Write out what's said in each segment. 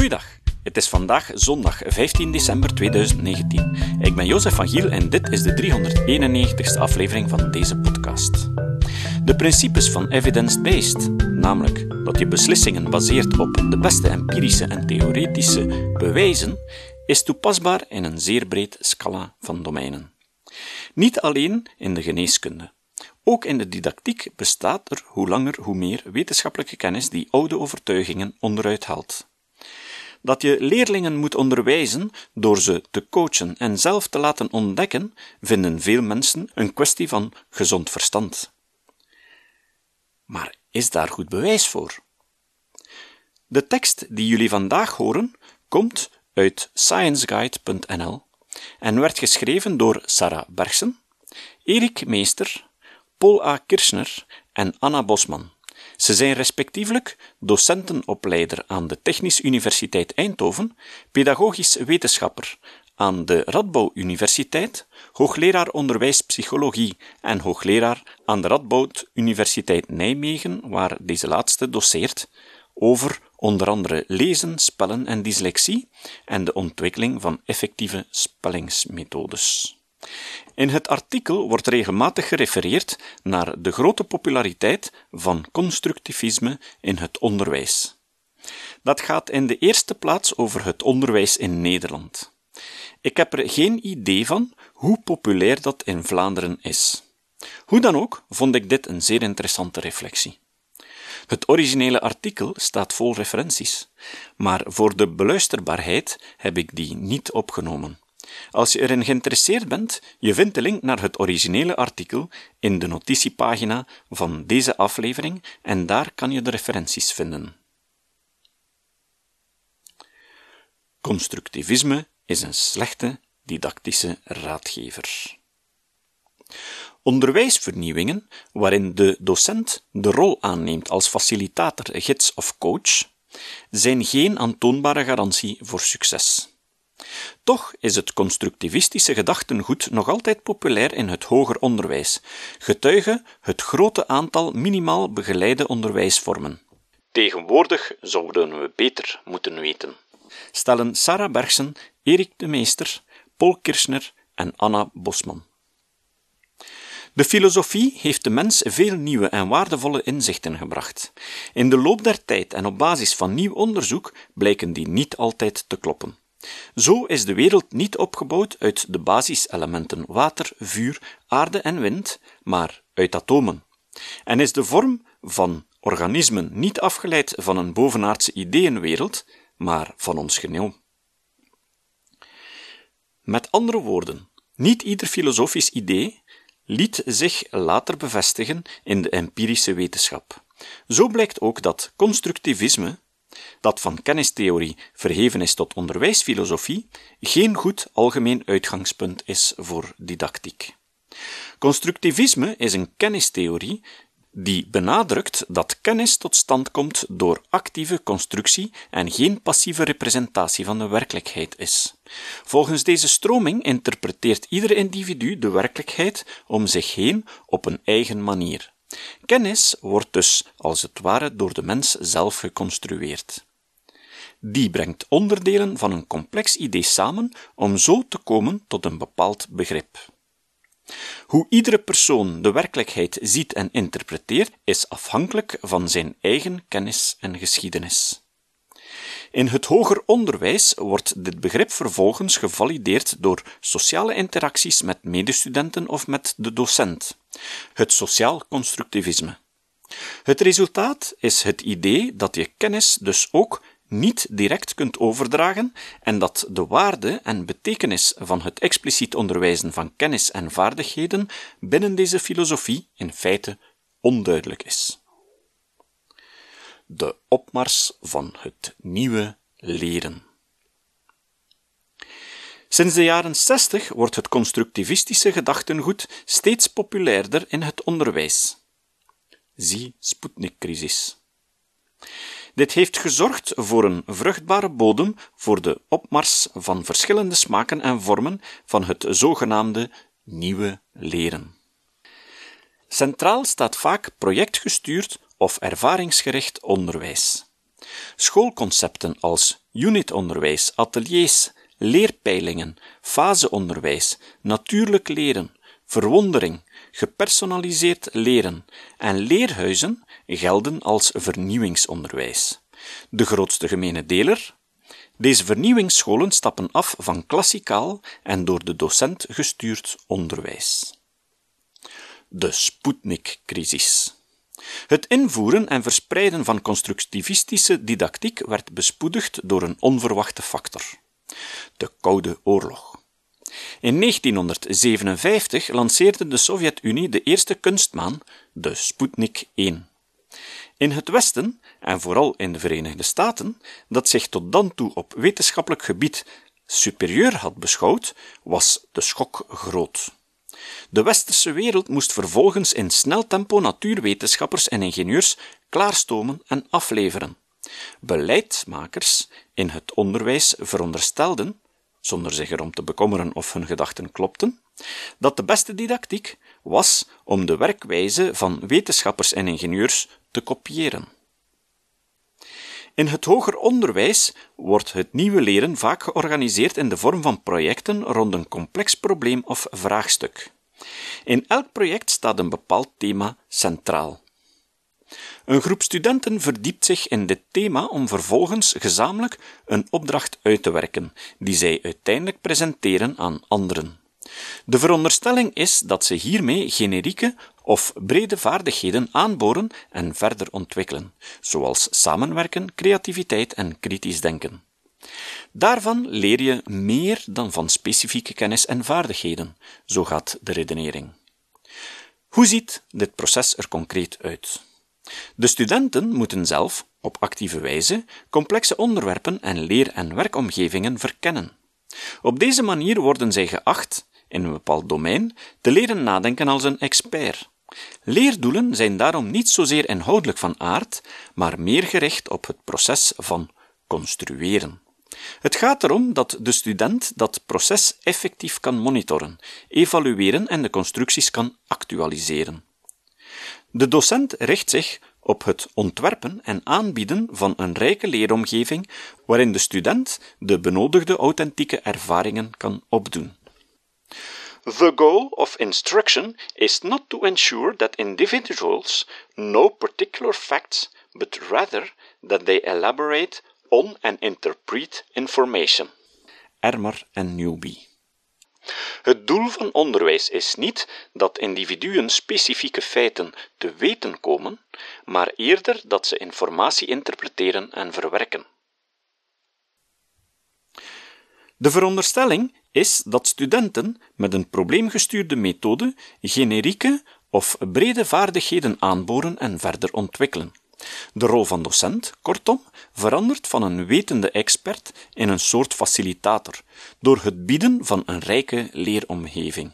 Goeiedag. Het is vandaag zondag 15 december 2019. Ik ben Jozef van Giel en dit is de 391ste aflevering van deze podcast. De principes van evidence-based, namelijk dat je beslissingen baseert op de beste empirische en theoretische bewijzen, is toepasbaar in een zeer breed scala van domeinen. Niet alleen in de geneeskunde. Ook in de didactiek bestaat er hoe langer hoe meer wetenschappelijke kennis die oude overtuigingen onderuit haalt. Dat je leerlingen moet onderwijzen door ze te coachen en zelf te laten ontdekken, vinden veel mensen een kwestie van gezond verstand. Maar is daar goed bewijs voor? De tekst die jullie vandaag horen komt uit scienceguide.nl en werd geschreven door Sarah Bergsen, Erik Meester, Paul A. Kirschner en Anna Bosman. Ze zijn respectievelijk docentenopleider aan de Technische Universiteit Eindhoven, pedagogisch wetenschapper aan de Radboud Universiteit, hoogleraar onderwijspsychologie en hoogleraar aan de Radboud Universiteit Nijmegen, waar deze laatste doseert over onder andere lezen, spellen en dyslexie en de ontwikkeling van effectieve spellingsmethodes. In het artikel wordt regelmatig gerefereerd naar de grote populariteit van constructivisme in het onderwijs. Dat gaat in de eerste plaats over het onderwijs in Nederland. Ik heb er geen idee van hoe populair dat in Vlaanderen is. Hoe dan ook vond ik dit een zeer interessante reflectie. Het originele artikel staat vol referenties, maar voor de beluisterbaarheid heb ik die niet opgenomen. Als je erin geïnteresseerd bent, je vindt de link naar het originele artikel in de notitiepagina van deze aflevering en daar kan je de referenties vinden. Constructivisme is een slechte didactische raadgever. Onderwijsvernieuwingen, waarin de docent de rol aanneemt als facilitator, gids of coach, zijn geen aantoonbare garantie voor succes. Toch is het constructivistische gedachtengoed nog altijd populair in het hoger onderwijs, getuige het grote aantal minimaal begeleide onderwijsvormen. Tegenwoordig zouden we beter moeten weten. Stellen Sarah Bergsen, Erik de Meester, Paul Kirschner en Anna Bosman. De filosofie heeft de mens veel nieuwe en waardevolle inzichten gebracht. In de loop der tijd en op basis van nieuw onderzoek blijken die niet altijd te kloppen. Zo is de wereld niet opgebouwd uit de basiselementen water, vuur, aarde en wind, maar uit atomen. En is de vorm van organismen niet afgeleid van een bovenaardse ideeënwereld, maar van ons genoom. Met andere woorden, niet ieder filosofisch idee liet zich later bevestigen in de empirische wetenschap. Zo blijkt ook dat constructivisme, dat van kennistheorie verheven is tot onderwijsfilosofie, geen goed algemeen uitgangspunt is voor didactiek. Constructivisme is een kennistheorie die benadrukt dat kennis tot stand komt door actieve constructie en geen passieve representatie van de werkelijkheid is. Volgens deze stroming interpreteert ieder individu de werkelijkheid om zich heen op een eigen manier. Kennis wordt dus als het ware door de mens zelf geconstrueerd. Die brengt onderdelen van een complex idee samen om zo te komen tot een bepaald begrip. Hoe iedere persoon de werkelijkheid ziet en interpreteert, is afhankelijk van zijn eigen kennis en geschiedenis. In het hoger onderwijs wordt dit begrip vervolgens gevalideerd door sociale interacties met medestudenten of met de docent, het sociaal constructivisme. Het resultaat is het idee dat je kennis dus ook niet direct kunt overdragen en dat de waarde en betekenis van het expliciet onderwijzen van kennis en vaardigheden binnen deze filosofie in feite onduidelijk is. De opmars van het nieuwe leren. Sinds de jaren 60 wordt het constructivistische gedachtengoed steeds populairder in het onderwijs. Zie Sputnik-crisis. Dit heeft gezorgd voor een vruchtbare bodem voor de opmars van verschillende smaken en vormen van het zogenaamde nieuwe leren. Centraal staat vaak projectgestuurd of ervaringsgericht onderwijs. Schoolconcepten als unitonderwijs, ateliers, leerpeilingen, faseonderwijs, natuurlijk leren, verwondering, gepersonaliseerd leren en leerhuizen gelden als vernieuwingsonderwijs. De grootste gemene deler? Deze vernieuwingsscholen stappen af van klassikaal en door de docent gestuurd onderwijs. De Sputnik-crisis. Het invoeren en verspreiden van constructivistische didactiek werd bespoedigd door een onverwachte factor: de Koude Oorlog. In 1957 lanceerde de Sovjet-Unie de eerste kunstmaan, de Sputnik 1. In het Westen, en vooral in de Verenigde Staten, dat zich tot dan toe op wetenschappelijk gebied superieur had beschouwd, was de schok groot. De westerse wereld moest vervolgens in snel tempo natuurwetenschappers en ingenieurs klaarstomen en afleveren. Beleidsmakers in het onderwijs veronderstelden, zonder zich erom te bekommeren of hun gedachten klopten, dat de beste didactiek was om de werkwijze van wetenschappers en ingenieurs te kopiëren. In het hoger onderwijs wordt het nieuwe leren vaak georganiseerd in de vorm van projecten rond een complex probleem of vraagstuk. In elk project staat een bepaald thema centraal. Een groep studenten verdiept zich in dit thema om vervolgens gezamenlijk een opdracht uit te werken, die zij uiteindelijk presenteren aan anderen. De veronderstelling is dat ze hiermee generieke of brede vaardigheden aanboren en verder ontwikkelen, zoals samenwerken, creativiteit en kritisch denken. Daarvan leer je meer dan van specifieke kennis en vaardigheden, zo gaat de redenering. Hoe ziet dit proces er concreet uit? De studenten moeten zelf, op actieve wijze, complexe onderwerpen en leer- en werkomgevingen verkennen. Op deze manier worden zij geacht, in een bepaald domein, te leren nadenken als een expert. Leerdoelen zijn daarom niet zozeer inhoudelijk van aard, maar meer gericht op het proces van construeren. Het gaat erom dat de student dat proces effectief kan monitoren, evalueren en de constructies kan actualiseren. De docent richt zich op het ontwerpen en aanbieden van een rijke leeromgeving waarin de student de benodigde authentieke ervaringen kan opdoen. The goal of instruction is not to ensure that individuals know particular facts, but rather that they elaborate on and interpret information. Ermer en Newby. Het doel van onderwijs is niet dat individuen specifieke feiten te weten komen, maar eerder dat ze informatie interpreteren en verwerken. De veronderstelling is dat studenten met een probleemgestuurde methode generieke of brede vaardigheden aanboren en verder ontwikkelen. De rol van docent, kortom, verandert van een wetende expert in een soort facilitator, door het bieden van een rijke leeromgeving.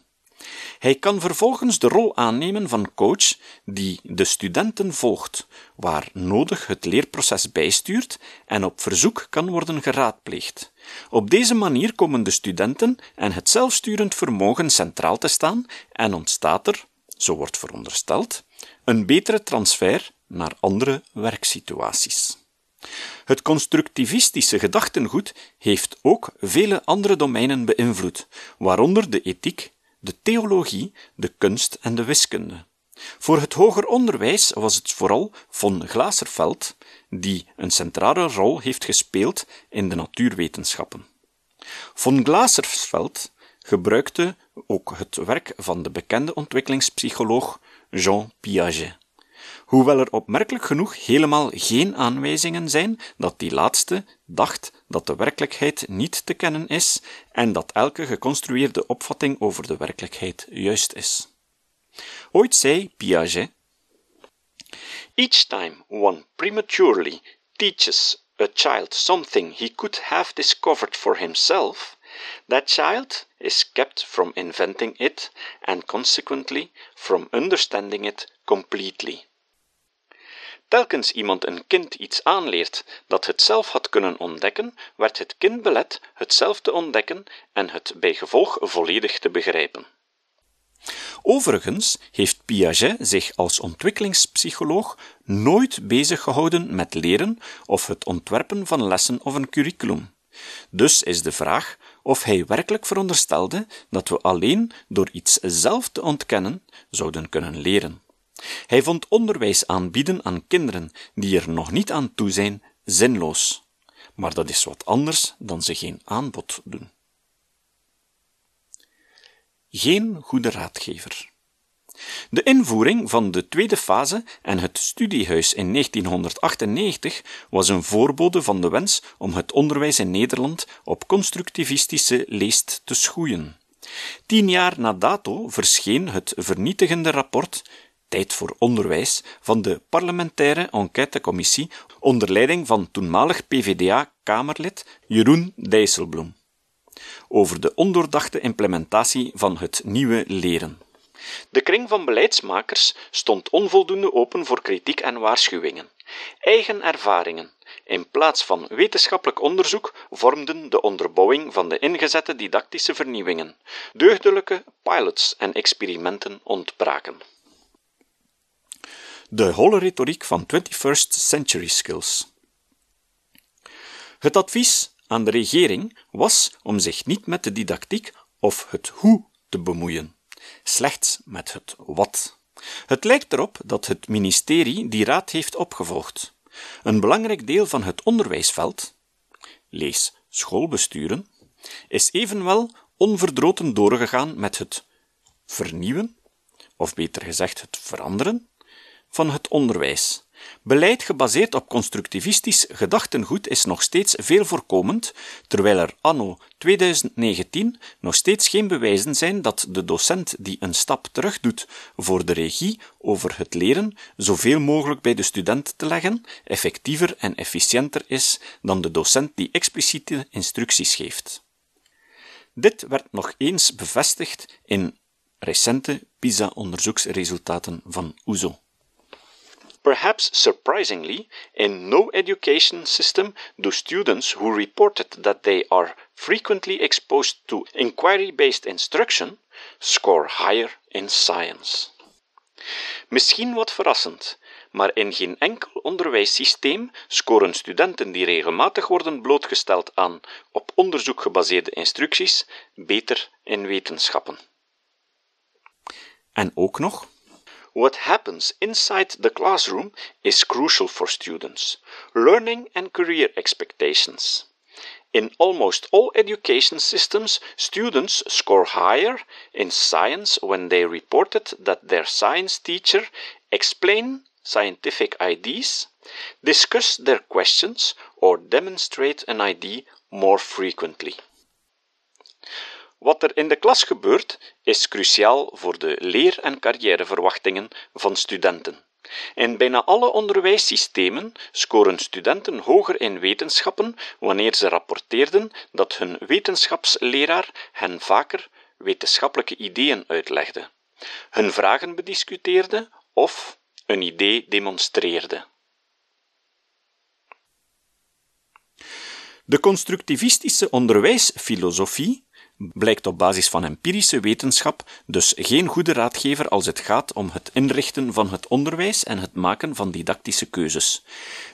Hij kan vervolgens de rol aannemen van coach die de studenten volgt, waar nodig het leerproces bijstuurt en op verzoek kan worden geraadpleegd. Op deze manier komen de studenten en het zelfsturend vermogen centraal te staan en ontstaat er, zo wordt verondersteld, een betere transfer naar andere werksituaties. Het constructivistische gedachtengoed heeft ook vele andere domeinen beïnvloed, waaronder de ethiek, de theologie, de kunst en de wiskunde. Voor het hoger onderwijs was het vooral von Glaserveld die een centrale rol heeft gespeeld in de natuurwetenschappen. Von Glaserveld gebruikte ook het werk van de bekende ontwikkelingspsycholoog Jean Piaget hoewel er opmerkelijk genoeg helemaal geen aanwijzingen zijn dat die laatste dacht dat de werkelijkheid niet te kennen is en dat elke geconstrueerde opvatting over de werkelijkheid juist is. Ooit zei Piaget: Each time one prematurely teaches a child something he could have discovered for himself, that child is kept from inventing it and consequently from understanding it completely. Telkens iemand een kind iets aanleert dat het zelf had kunnen ontdekken, werd het kind belet het zelf te ontdekken en het bijgevolg volledig te begrijpen. Overigens heeft Piaget zich als ontwikkelingspsycholoog nooit bezig gehouden met leren of het ontwerpen van lessen of een curriculum. Dus is de vraag of hij werkelijk veronderstelde dat we alleen door iets zelf te ontkennen zouden kunnen leren. Hij vond onderwijs aanbieden aan kinderen die er nog niet aan toe zijn zinloos. Maar dat is wat anders dan ze geen aanbod doen. Geen goede raadgever. De invoering van de tweede fase en het studiehuis in 1998 was een voorbode van de wens om het onderwijs in Nederland op constructivistische leest te schoeien. Tien jaar na dato verscheen het vernietigende rapport Tijd voor onderwijs van de parlementaire enquêtecommissie onder leiding van toenmalig PVDA-Kamerlid Jeroen Dijsselbloem over de ondoordachte implementatie van het nieuwe leren. De kring van beleidsmakers stond onvoldoende open voor kritiek en waarschuwingen. Eigen ervaringen, in plaats van wetenschappelijk onderzoek, vormden de onderbouwing van de ingezette didactische vernieuwingen. Deugdelijke pilots en experimenten ontbraken. De holle retoriek van 21st century skills. Het advies aan de regering was om zich niet met de didactiek of het hoe te bemoeien, slechts met het wat. Het lijkt erop dat het ministerie die raad heeft opgevolgd. Een belangrijk deel van het onderwijsveld, lees schoolbesturen, is evenwel onverdroten doorgegaan met het vernieuwen, of beter gezegd het veranderen, van het onderwijs. Beleid gebaseerd op constructivistisch gedachtengoed is nog steeds veel voorkomend, terwijl er anno 2019 nog steeds geen bewijzen zijn dat de docent die een stap terug doet voor de regie over het leren zoveel mogelijk bij de student te leggen, effectiever en efficiënter is dan de docent die expliciete instructies geeft. Dit werd nog eens bevestigd in recente PISA-onderzoeksresultaten van OESO. Perhaps surprisingly, in no education system do students who reported that they are frequently exposed to inquiry based instruction score higher in science. Misschien wat verrassend, maar in geen enkel onderwijssysteem scoren studenten die regelmatig worden blootgesteld aan op onderzoek gebaseerde instructies beter in wetenschappen. En ook nog what happens inside the classroom is crucial for students, learning and career expectations. In almost all education systems, students score higher in science when they reported that their science teacher explain scientific ideas, discuss their questions, or demonstrate an idea more frequently. Wat er in de klas gebeurt, is cruciaal voor de leer- en carrièreverwachtingen van studenten. In bijna alle onderwijssystemen scoren studenten hoger in wetenschappen wanneer ze rapporteerden dat hun wetenschapsleraar hen vaker wetenschappelijke ideeën uitlegde, hun vragen bediscuteerde of een idee demonstreerde. De constructivistische onderwijsfilosofie blijkt op basis van empirische wetenschap dus geen goede raadgever als het gaat om het inrichten van het onderwijs en het maken van didactische keuzes.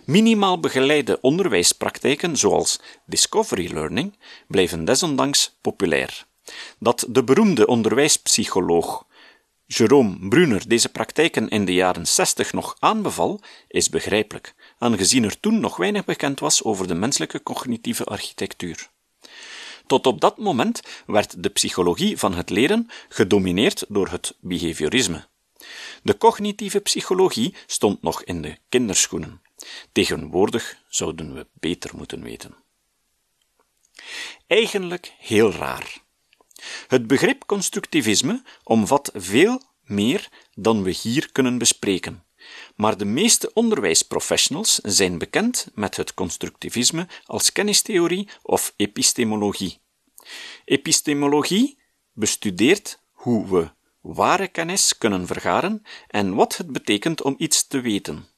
Minimaal begeleide onderwijspraktijken zoals discovery learning blijven desondanks populair. Dat de beroemde onderwijspsycholoog Jerome Brunner deze praktijken in de jaren 60 nog aanbeval, is begrijpelijk, aangezien er toen nog weinig bekend was over de menselijke cognitieve architectuur. Tot op dat moment werd de psychologie van het leren gedomineerd door het behaviorisme. De cognitieve psychologie stond nog in de kinderschoenen. Tegenwoordig zouden we beter moeten weten. Eigenlijk heel raar. Het begrip constructivisme omvat veel meer dan we hier kunnen bespreken. Maar de meeste onderwijsprofessionals zijn bekend met het constructivisme als kennistheorie of epistemologie. Epistemologie bestudeert hoe we ware kennis kunnen vergaren en wat het betekent om iets te weten.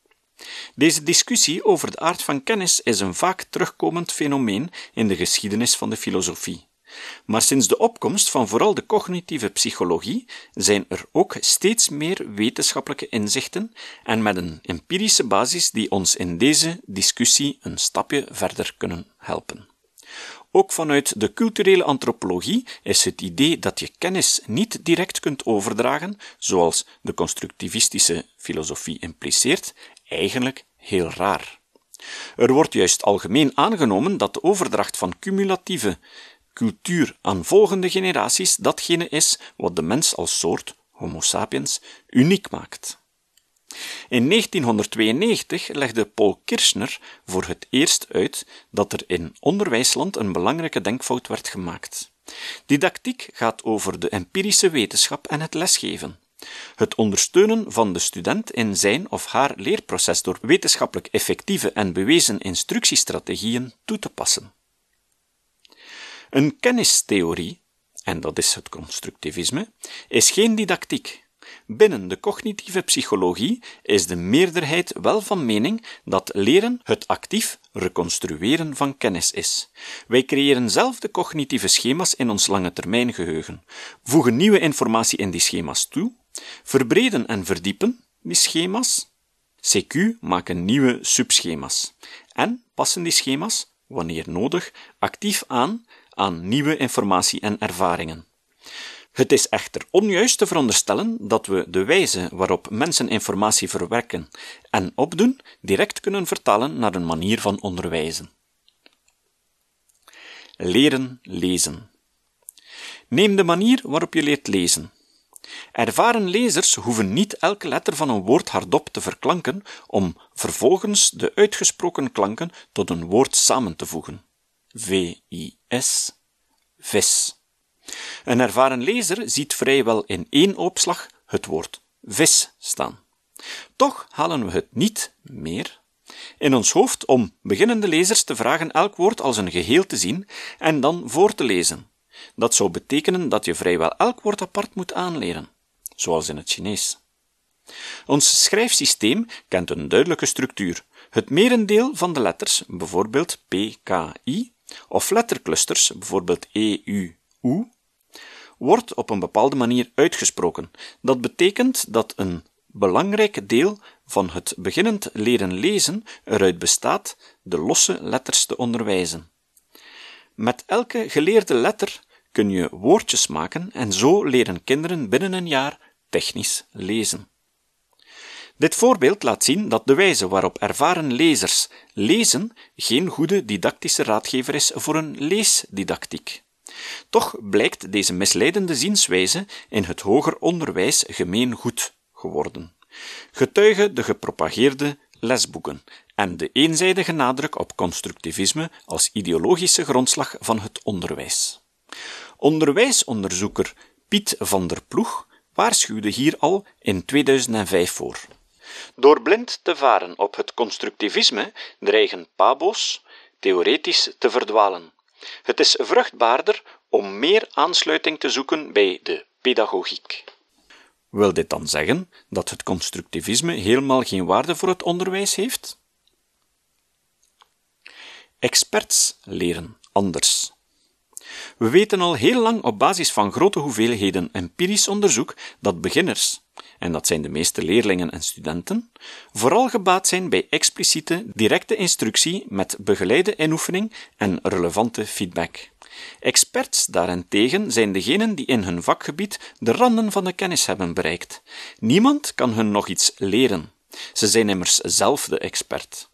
Deze discussie over de aard van kennis is een vaak terugkomend fenomeen in de geschiedenis van de filosofie. Maar sinds de opkomst van vooral de cognitieve psychologie zijn er ook steeds meer wetenschappelijke inzichten en met een empirische basis die ons in deze discussie een stapje verder kunnen helpen. Ook vanuit de culturele antropologie is het idee dat je kennis niet direct kunt overdragen, zoals de constructivistische filosofie impliceert, eigenlijk heel raar. Er wordt juist algemeen aangenomen dat de overdracht van cumulatieve cultuur aan volgende generaties datgene is wat de mens als soort, Homo sapiens, uniek maakt. In 1992 legde Paul Kirchner voor het eerst uit dat er in onderwijsland een belangrijke denkfout werd gemaakt. Didactiek gaat over de empirische wetenschap en het lesgeven. Het ondersteunen van de student in zijn of haar leerproces door wetenschappelijk effectieve en bewezen instructiestrategieën toe te passen. Een kennistheorie, en dat is het constructivisme, is geen didactiek. Binnen de cognitieve psychologie is de meerderheid wel van mening dat leren het actief reconstrueren van kennis is. Wij creëren zelf de cognitieve schema's in ons lange termijn geheugen, voegen nieuwe informatie in die schema's toe, verbreden en verdiepen die schema's, CQ maken nieuwe subschema's en passen die schema's, wanneer nodig, actief aan aan nieuwe informatie en ervaringen. Het is echter onjuist te veronderstellen dat we de wijze waarop mensen informatie verwerken en opdoen direct kunnen vertalen naar een manier van onderwijzen. Leren lezen. Neem de manier waarop je leert lezen. Ervaren lezers hoeven niet elke letter van een woord hardop te verklanken om vervolgens de uitgesproken klanken tot een woord samen te voegen. V-I-S, vis. Een ervaren lezer ziet vrijwel in één opslag het woord vis staan. Toch halen we het niet meer in ons hoofd om beginnende lezers te vragen elk woord als een geheel te zien en dan voor te lezen. Dat zou betekenen dat je vrijwel elk woord apart moet aanleren, zoals in het Chinees. Ons schrijfsysteem kent een duidelijke structuur. Het merendeel van de letters, bijvoorbeeld P, K, I, of letterclusters, bijvoorbeeld E, U, U, wordt op een bepaalde manier uitgesproken. Dat betekent dat een belangrijk deel van het beginnend leren lezen eruit bestaat de losse letters te onderwijzen. Met elke geleerde letter kun je woordjes maken en zo leren kinderen binnen een jaar technisch lezen. Dit voorbeeld laat zien dat de wijze waarop ervaren lezers lezen geen goede didactische raadgever is voor een leesdidactiek. Toch blijkt deze misleidende zienswijze in het hoger onderwijs gemeen goed geworden. Getuige de gepropageerde lesboeken en de eenzijdige nadruk op constructivisme als ideologische grondslag van het onderwijs. Onderwijsonderzoeker Piet van der Ploeg waarschuwde hier al in 2005 voor. Door blind te varen op het constructivisme dreigen pabo's theoretisch te verdwalen. Het is vruchtbaarder om meer aansluiting te zoeken bij de pedagogiek. Wil dit dan zeggen dat het constructivisme helemaal geen waarde voor het onderwijs heeft? Experts leren anders. We weten al heel lang op basis van grote hoeveelheden empirisch onderzoek dat beginners, en dat zijn de meeste leerlingen en studenten, vooral gebaat zijn bij expliciete, directe instructie met begeleide inoefening en relevante feedback. Experts daarentegen zijn degenen die in hun vakgebied de randen van de kennis hebben bereikt. Niemand kan hun nog iets leren. Ze zijn immers zelf de expert.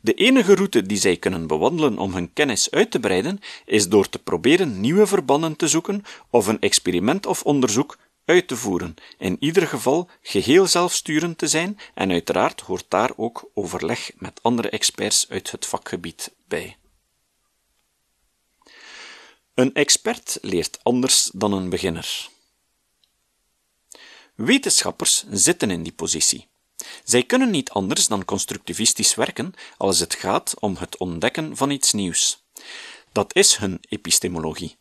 De enige route die zij kunnen bewandelen om hun kennis uit te breiden, is door te proberen nieuwe verbanden te zoeken of een experiment of onderzoek uit te voeren, in ieder geval geheel zelfsturend te zijn en uiteraard hoort daar ook overleg met andere experts uit het vakgebied bij. Een expert leert anders dan een beginner. Wetenschappers zitten in die positie. Zij kunnen niet anders dan constructivistisch werken als het gaat om het ontdekken van iets nieuws. Dat is hun epistemologie.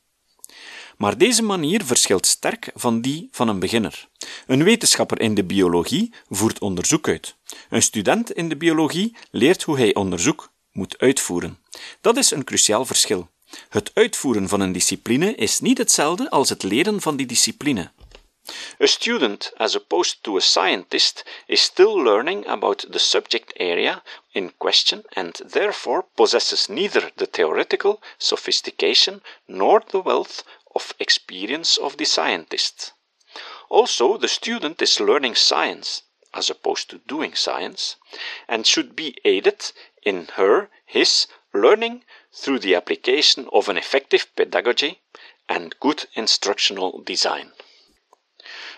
Maar deze manier verschilt sterk van die van een beginner. Een wetenschapper in de biologie voert onderzoek uit. Een student in de biologie leert hoe hij onderzoek moet uitvoeren. Dat is een cruciaal verschil. Het uitvoeren van een discipline is niet hetzelfde als het leren van die discipline. A student, as opposed to a scientist, is still learning about the subject area in question and therefore possesses neither the theoretical sophistication nor the wealth of experience of the scientist. Also, the student is learning science, as opposed to doing science, and should be aided in her, his, learning through the application of an effective pedagogy and good instructional design.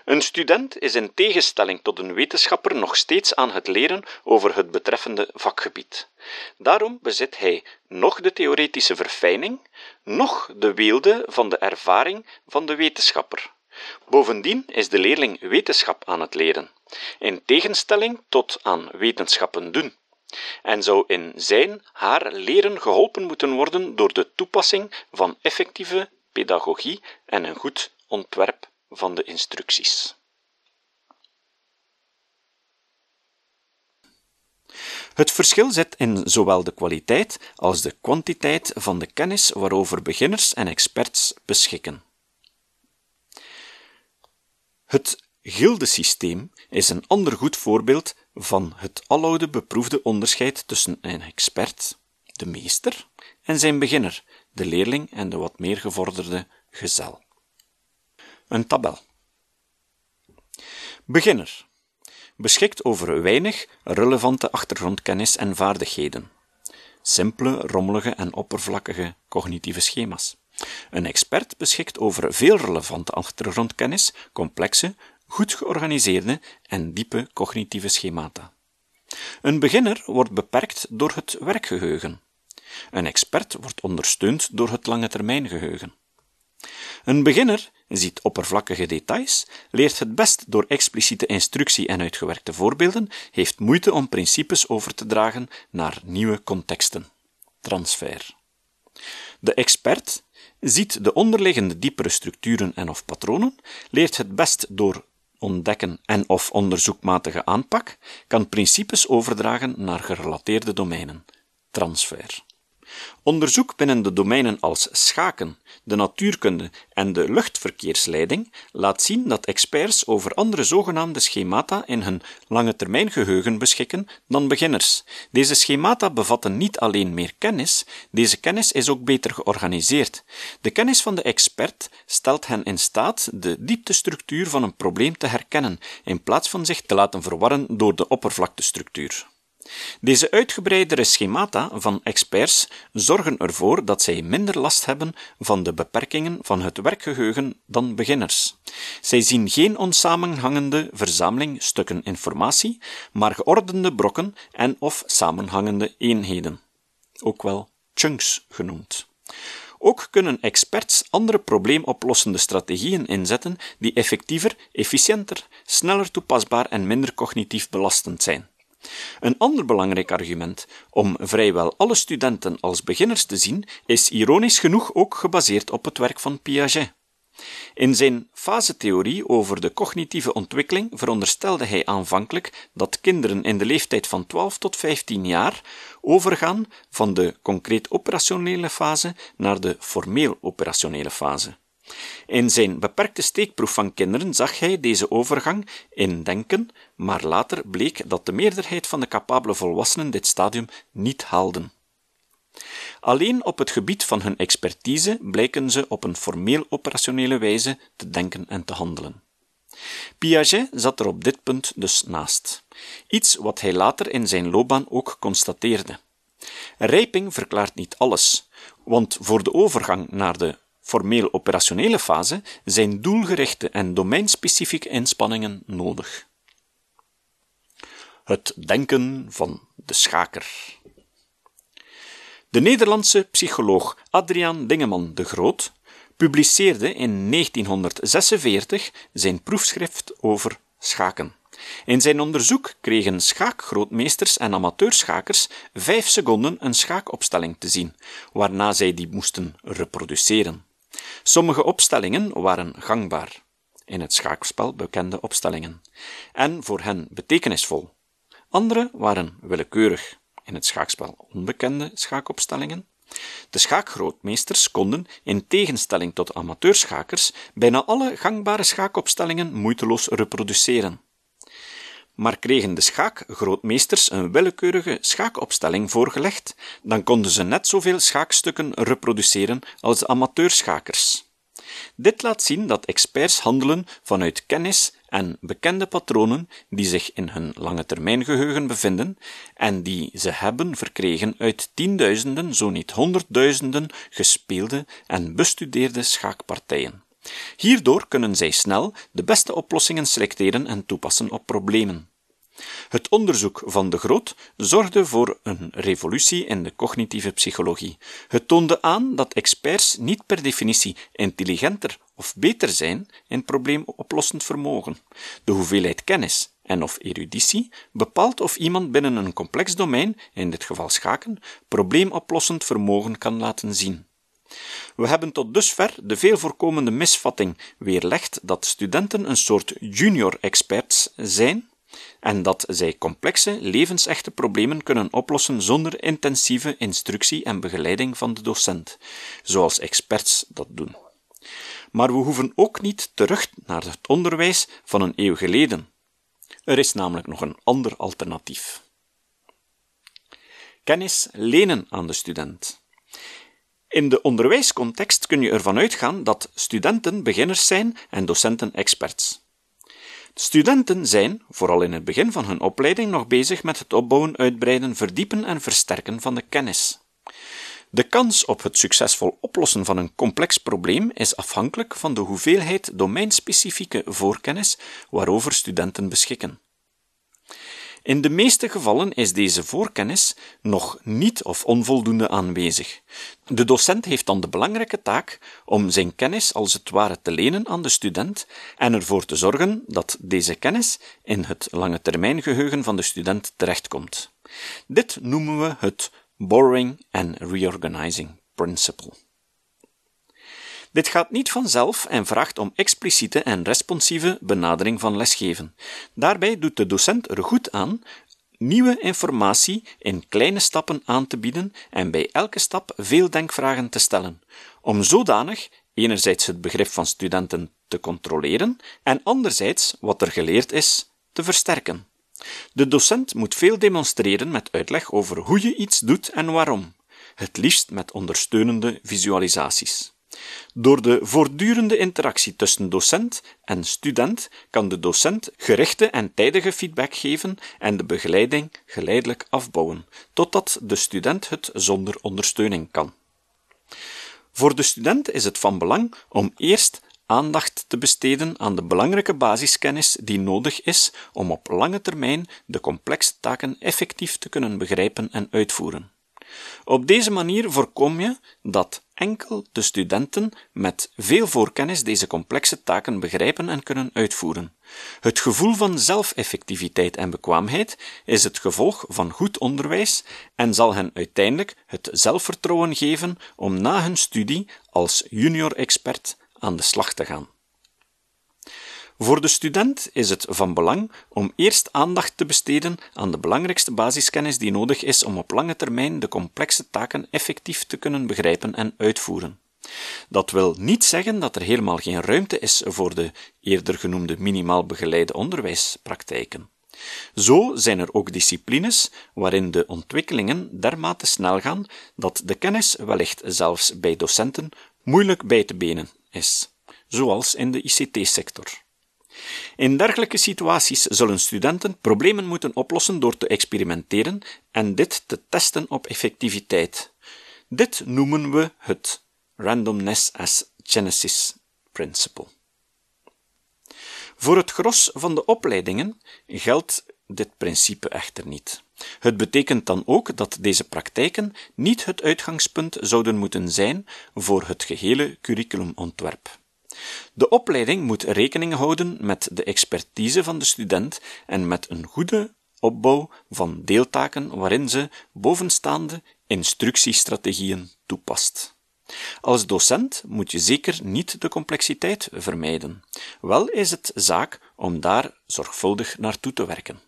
Een student is in tegenstelling tot een wetenschapper nog steeds aan het leren over het betreffende vakgebied. Daarom bezit hij nog de theoretische verfijning, nog de weelde van de ervaring van de wetenschapper. Bovendien is de leerling wetenschap aan het leren, in tegenstelling tot aan wetenschappen doen, en zou in zijn haar leren geholpen moeten worden door de toepassing van effectieve pedagogie en een goed ontwerp van de instructies. Het verschil zit in zowel de kwaliteit als de kwantiteit van de kennis waarover beginners en experts beschikken. Het gildesysteem is een ander goed voorbeeld van het aloude beproefde onderscheid tussen een expert, de meester, en zijn beginner, de leerling en de wat meer gevorderde gezel. Een tabel. Beginner. Beschikt over weinig relevante achtergrondkennis en vaardigheden. Simpele, rommelige en oppervlakkige cognitieve schema's. Een expert beschikt over veel relevante achtergrondkennis, complexe, goed georganiseerde en diepe cognitieve schemata. Een beginner wordt beperkt door het werkgeheugen. Een expert wordt ondersteund door het lange termijngeheugen. Een beginner ziet oppervlakkige details, leert het best door expliciete instructie en uitgewerkte voorbeelden, heeft moeite om principes over te dragen naar nieuwe contexten. Transfer. De expert ziet de onderliggende diepere structuren en of patronen, leert het best door ontdekken en of onderzoekmatige aanpak, kan principes overdragen naar gerelateerde domeinen. Transfer. Onderzoek binnen de domeinen als schaken, de natuurkunde en de luchtverkeersleiding laat zien dat experts over andere zogenaamde schemata in hun lange termijn geheugen beschikken dan beginners. Deze schemata bevatten niet alleen meer kennis, deze kennis is ook beter georganiseerd. De kennis van de expert stelt hen in staat de dieptestructuur van een probleem te herkennen, in plaats van zich te laten verwarren door de oppervlaktestructuur. Deze uitgebreidere schemata van experts zorgen ervoor dat zij minder last hebben van de beperkingen van het werkgeheugen dan beginners. Zij zien geen onsamenhangende verzameling stukken informatie, maar geordende brokken en of samenhangende eenheden, ook wel chunks genoemd. Ook kunnen experts andere probleemoplossende strategieën inzetten die effectiever, efficiënter, sneller toepasbaar en minder cognitief belastend zijn. Een ander belangrijk argument om vrijwel alle studenten als beginners te zien, is ironisch genoeg ook gebaseerd op het werk van Piaget. In zijn fasetheorie over de cognitieve ontwikkeling veronderstelde hij aanvankelijk dat kinderen in de leeftijd van 12 tot 15 jaar overgaan van de concreet operationele fase naar de formeel operationele fase. In zijn beperkte steekproef van kinderen zag hij deze overgang in denken, maar later bleek dat de meerderheid van de capabele volwassenen dit stadium niet haalden. Alleen op het gebied van hun expertise blijken ze op een formeel operationele wijze te denken en te handelen. Piaget zat er op dit punt dus naast, iets wat hij later in zijn loopbaan ook constateerde. Rijping verklaart niet alles, want voor de overgang naar de formeel operationele fase zijn doelgerichte en domeinspecifieke inspanningen nodig. Het denken van de schaker. De Nederlandse psycholoog Adriaan Dingeman de Groot publiceerde in 1946 zijn proefschrift over schaken. In zijn onderzoek kregen schaakgrootmeesters en amateurschakers vijf seconden een schaakopstelling te zien, waarna zij die moesten reproduceren. Sommige opstellingen waren gangbaar, in het schaakspel bekende opstellingen, en voor hen betekenisvol. Andere waren willekeurig, in het schaakspel onbekende schaakopstellingen. De schaakgrootmeesters konden, in tegenstelling tot amateurschakers, bijna alle gangbare schaakopstellingen moeiteloos reproduceren. Maar kregen de schaakgrootmeesters een willekeurige schaakopstelling voorgelegd, dan konden ze net zoveel schaakstukken reproduceren als de amateurschakers. Dit laat zien dat experts handelen vanuit kennis en bekende patronen die zich in hun lange termijn geheugen bevinden en die ze hebben verkregen uit tienduizenden, zo niet honderdduizenden gespeelde en bestudeerde schaakpartijen. Hierdoor kunnen zij snel de beste oplossingen selecteren en toepassen op problemen. Het onderzoek van de Groot zorgde voor een revolutie in de cognitieve psychologie. Het toonde aan dat experts niet per definitie intelligenter of beter zijn in probleemoplossend vermogen. De hoeveelheid kennis en of eruditie bepaalt of iemand binnen een complex domein, in dit geval schaken, probleemoplossend vermogen kan laten zien. We hebben tot dusver de veel voorkomende misvatting weerlegd dat studenten een soort junior experts zijn en dat zij complexe, levensechte problemen kunnen oplossen zonder intensieve instructie en begeleiding van de docent, zoals experts dat doen. Maar we hoeven ook niet terug naar het onderwijs van een eeuw geleden. Er is namelijk nog een ander alternatief. Kennis lenen aan de student. In de onderwijscontext kun je ervan uitgaan dat studenten beginners zijn en docenten experts. Studenten zijn, vooral in het begin van hun opleiding, nog bezig met het opbouwen, uitbreiden, verdiepen en versterken van de kennis. De kans op het succesvol oplossen van een complex probleem is afhankelijk van de hoeveelheid domeinspecifieke voorkennis waarover studenten beschikken. In de meeste gevallen is deze voorkennis nog niet of onvoldoende aanwezig. De docent heeft dan de belangrijke taak om zijn kennis als het ware te lenen aan de student en ervoor te zorgen dat deze kennis in het lange termijn geheugen van de student terechtkomt. Dit noemen we het borrowing and reorganizing principle. Dit gaat niet vanzelf en vraagt om expliciete en responsieve benadering van lesgeven. Daarbij doet de docent er goed aan nieuwe informatie in kleine stappen aan te bieden en bij elke stap veel denkvragen te stellen, om zodanig enerzijds het begrip van studenten te controleren en anderzijds wat er geleerd is te versterken. De docent moet veel demonstreren met uitleg over hoe je iets doet en waarom, het liefst met ondersteunende visualisaties. Door de voortdurende interactie tussen docent en student kan de docent gerichte en tijdige feedback geven en de begeleiding geleidelijk afbouwen, totdat de student het zonder ondersteuning kan. Voor de student is het van belang om eerst aandacht te besteden aan de belangrijke basiskennis die nodig is om op lange termijn de complexe taken effectief te kunnen begrijpen en uitvoeren. Op deze manier voorkom je dat enkel de studenten met veel voorkennis deze complexe taken begrijpen en kunnen uitvoeren. Het gevoel van zelfeffectiviteit en bekwaamheid is het gevolg van goed onderwijs en zal hen uiteindelijk het zelfvertrouwen geven om na hun studie als junior expert aan de slag te gaan. Voor de student is het van belang om eerst aandacht te besteden aan de belangrijkste basiskennis die nodig is om op lange termijn de complexe taken effectief te kunnen begrijpen en uitvoeren. Dat wil niet zeggen dat er helemaal geen ruimte is voor de eerder genoemde minimaal begeleide onderwijspraktijken. Zo zijn er ook disciplines waarin de ontwikkelingen dermate snel gaan dat de kennis wellicht zelfs bij docenten moeilijk bij te benen is, zoals in de ICT-sector. In dergelijke situaties zullen studenten problemen moeten oplossen door te experimenteren en dit te testen op effectiviteit. Dit noemen we het randomness as genesis principle. Voor het gros van de opleidingen geldt dit principe echter niet. Het betekent dan ook dat deze praktijken niet het uitgangspunt zouden moeten zijn voor het gehele curriculumontwerp. De opleiding moet rekening houden met de expertise van de student en met een goede opbouw van deeltaken waarin ze bovenstaande instructiestrategieën toepast. Als docent moet je zeker niet de complexiteit vermijden. Wel is het zaak om daar zorgvuldig naartoe te werken.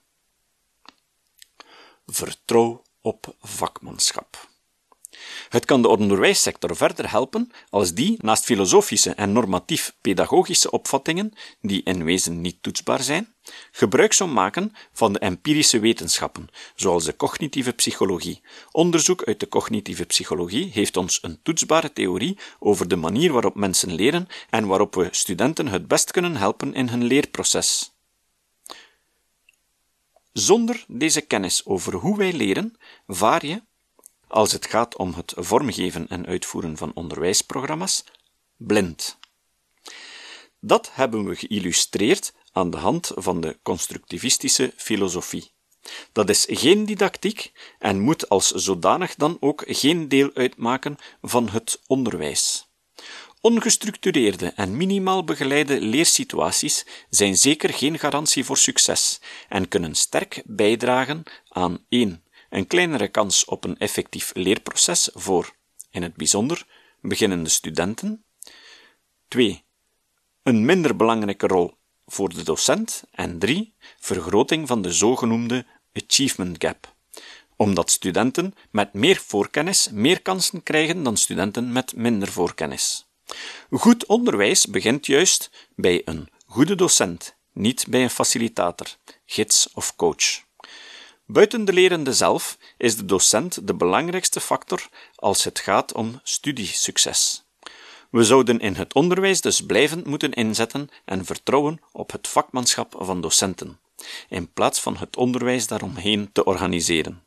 Vertrouw op vakmanschap. Het kan de onderwijssector verder helpen als die, naast filosofische en normatief-pedagogische opvattingen, die in wezen niet toetsbaar zijn, gebruik zou maken van de empirische wetenschappen, zoals de cognitieve psychologie. Onderzoek uit de cognitieve psychologie heeft ons een toetsbare theorie over de manier waarop mensen leren en waarop we studenten het best kunnen helpen in hun leerproces. Zonder deze kennis over hoe wij leren, vaar je, als het gaat om het vormgeven en uitvoeren van onderwijsprogramma's, blind. Dat hebben we geïllustreerd aan de hand van de constructivistische filosofie. Dat is geen didactiek en moet als zodanig dan ook geen deel uitmaken van het onderwijs. Ongestructureerde en minimaal begeleide leersituaties zijn zeker geen garantie voor succes en kunnen sterk bijdragen aan 1. Een kleinere kans op een effectief leerproces voor, in het bijzonder, beginnende studenten. 2. Een minder belangrijke rol voor de docent. En 3. Vergroting van de zogenoemde achievement gap omdat studenten met meer voorkennis meer kansen krijgen dan studenten met minder voorkennis. Goed onderwijs begint juist bij een goede docent, niet bij een facilitator, gids of coach. Buiten de lerende zelf is de docent de belangrijkste factor als het gaat om studiesucces. We zouden in het onderwijs dus blijvend moeten inzetten en vertrouwen op het vakmanschap van docenten, in plaats van het onderwijs daaromheen te organiseren.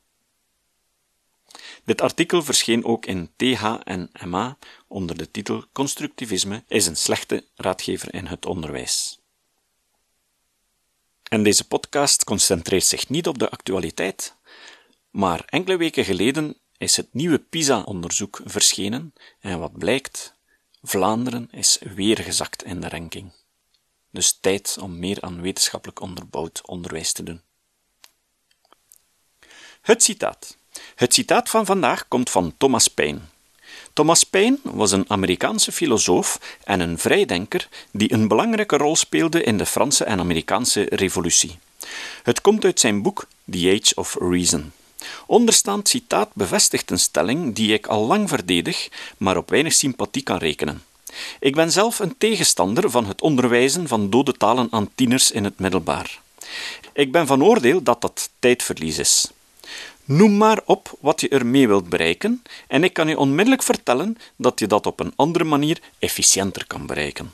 Dit artikel verscheen ook in TH en MA onder de titel Constructivisme is een slechte raadgever in het onderwijs. En deze podcast concentreert zich niet op de actualiteit, maar enkele weken geleden is het nieuwe PISA-onderzoek verschenen en wat blijkt, Vlaanderen is weer gezakt in de ranking. Dus tijd om meer aan wetenschappelijk onderbouwd onderwijs te doen. Het citaat. Het citaat van vandaag komt van Thomas Paine. Thomas Paine was een Amerikaanse filosoof en een vrijdenker die een belangrijke rol speelde in de Franse en Amerikaanse revolutie. Het komt uit zijn boek The Age of Reason. Onderstaand citaat bevestigt een stelling die ik al lang verdedig, maar op weinig sympathie kan rekenen. Ik ben zelf een tegenstander van het onderwijzen van dode talen aan tieners in het middelbaar. Ik ben van oordeel dat dat tijdverlies is. Noem maar op wat je ermee wilt bereiken, en ik kan je onmiddellijk vertellen dat je dat op een andere manier efficiënter kan bereiken.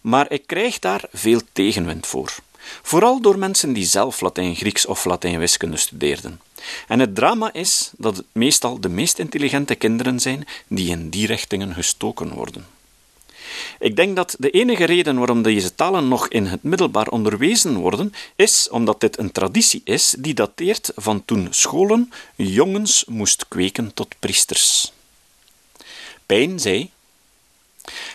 Maar ik krijg daar veel tegenwind voor. Vooral door mensen die zelf Latijn-Grieks of Latijn-wiskunde studeerden. En het drama is dat het meestal de meest intelligente kinderen zijn die in die richtingen gestoken worden. Ik denk dat de enige reden waarom deze talen nog in het middelbaar onderwezen worden, is omdat dit een traditie is die dateert van toen scholen jongens moest kweken tot priesters. Pijn zei: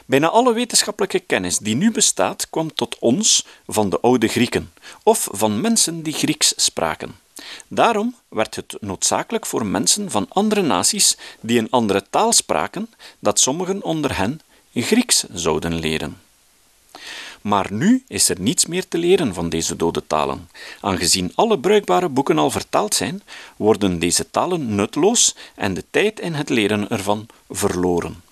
Bijna alle wetenschappelijke kennis die nu bestaat, kwam tot ons van de oude Grieken, of van mensen die Grieks spraken. Daarom werd het noodzakelijk voor mensen van andere naties die een andere taal spraken, dat sommigen onder hen Grieks zouden leren. Maar nu is er niets meer te leren van deze dode talen. Aangezien alle bruikbare boeken al vertaald zijn, worden deze talen nutloos en de tijd in het leren ervan verloren.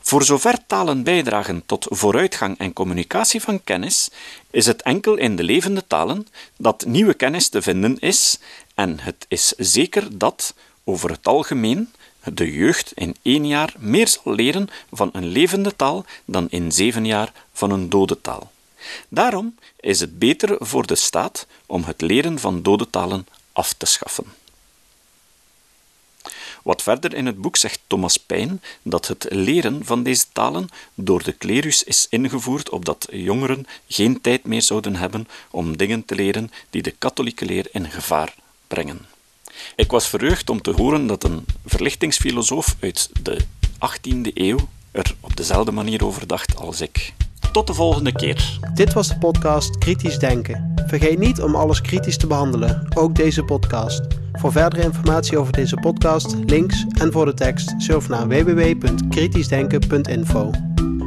Voor zover talen bijdragen tot vooruitgang en communicatie van kennis, is het enkel in de levende talen dat nieuwe kennis te vinden is, en het is zeker dat, over het algemeen, de jeugd in één jaar meer zal leren van een levende taal dan in zeven jaar van een dode taal. Daarom is het beter voor de staat om het leren van dode talen af te schaffen. Wat verder in het boek zegt Thomas Paine dat het leren van deze talen door de klerus is ingevoerd opdat jongeren geen tijd meer zouden hebben om dingen te leren die de katholieke leer in gevaar brengen. Ik was verheugd om te horen dat een verlichtingsfilosoof uit de 18e eeuw er op dezelfde manier over dacht als ik. Tot de volgende keer. Dit was de podcast Kritisch Denken. Vergeet niet om alles kritisch te behandelen, ook deze podcast. Voor verdere informatie over deze podcast, links en voor de tekst, surf naar www.kritischdenken.info.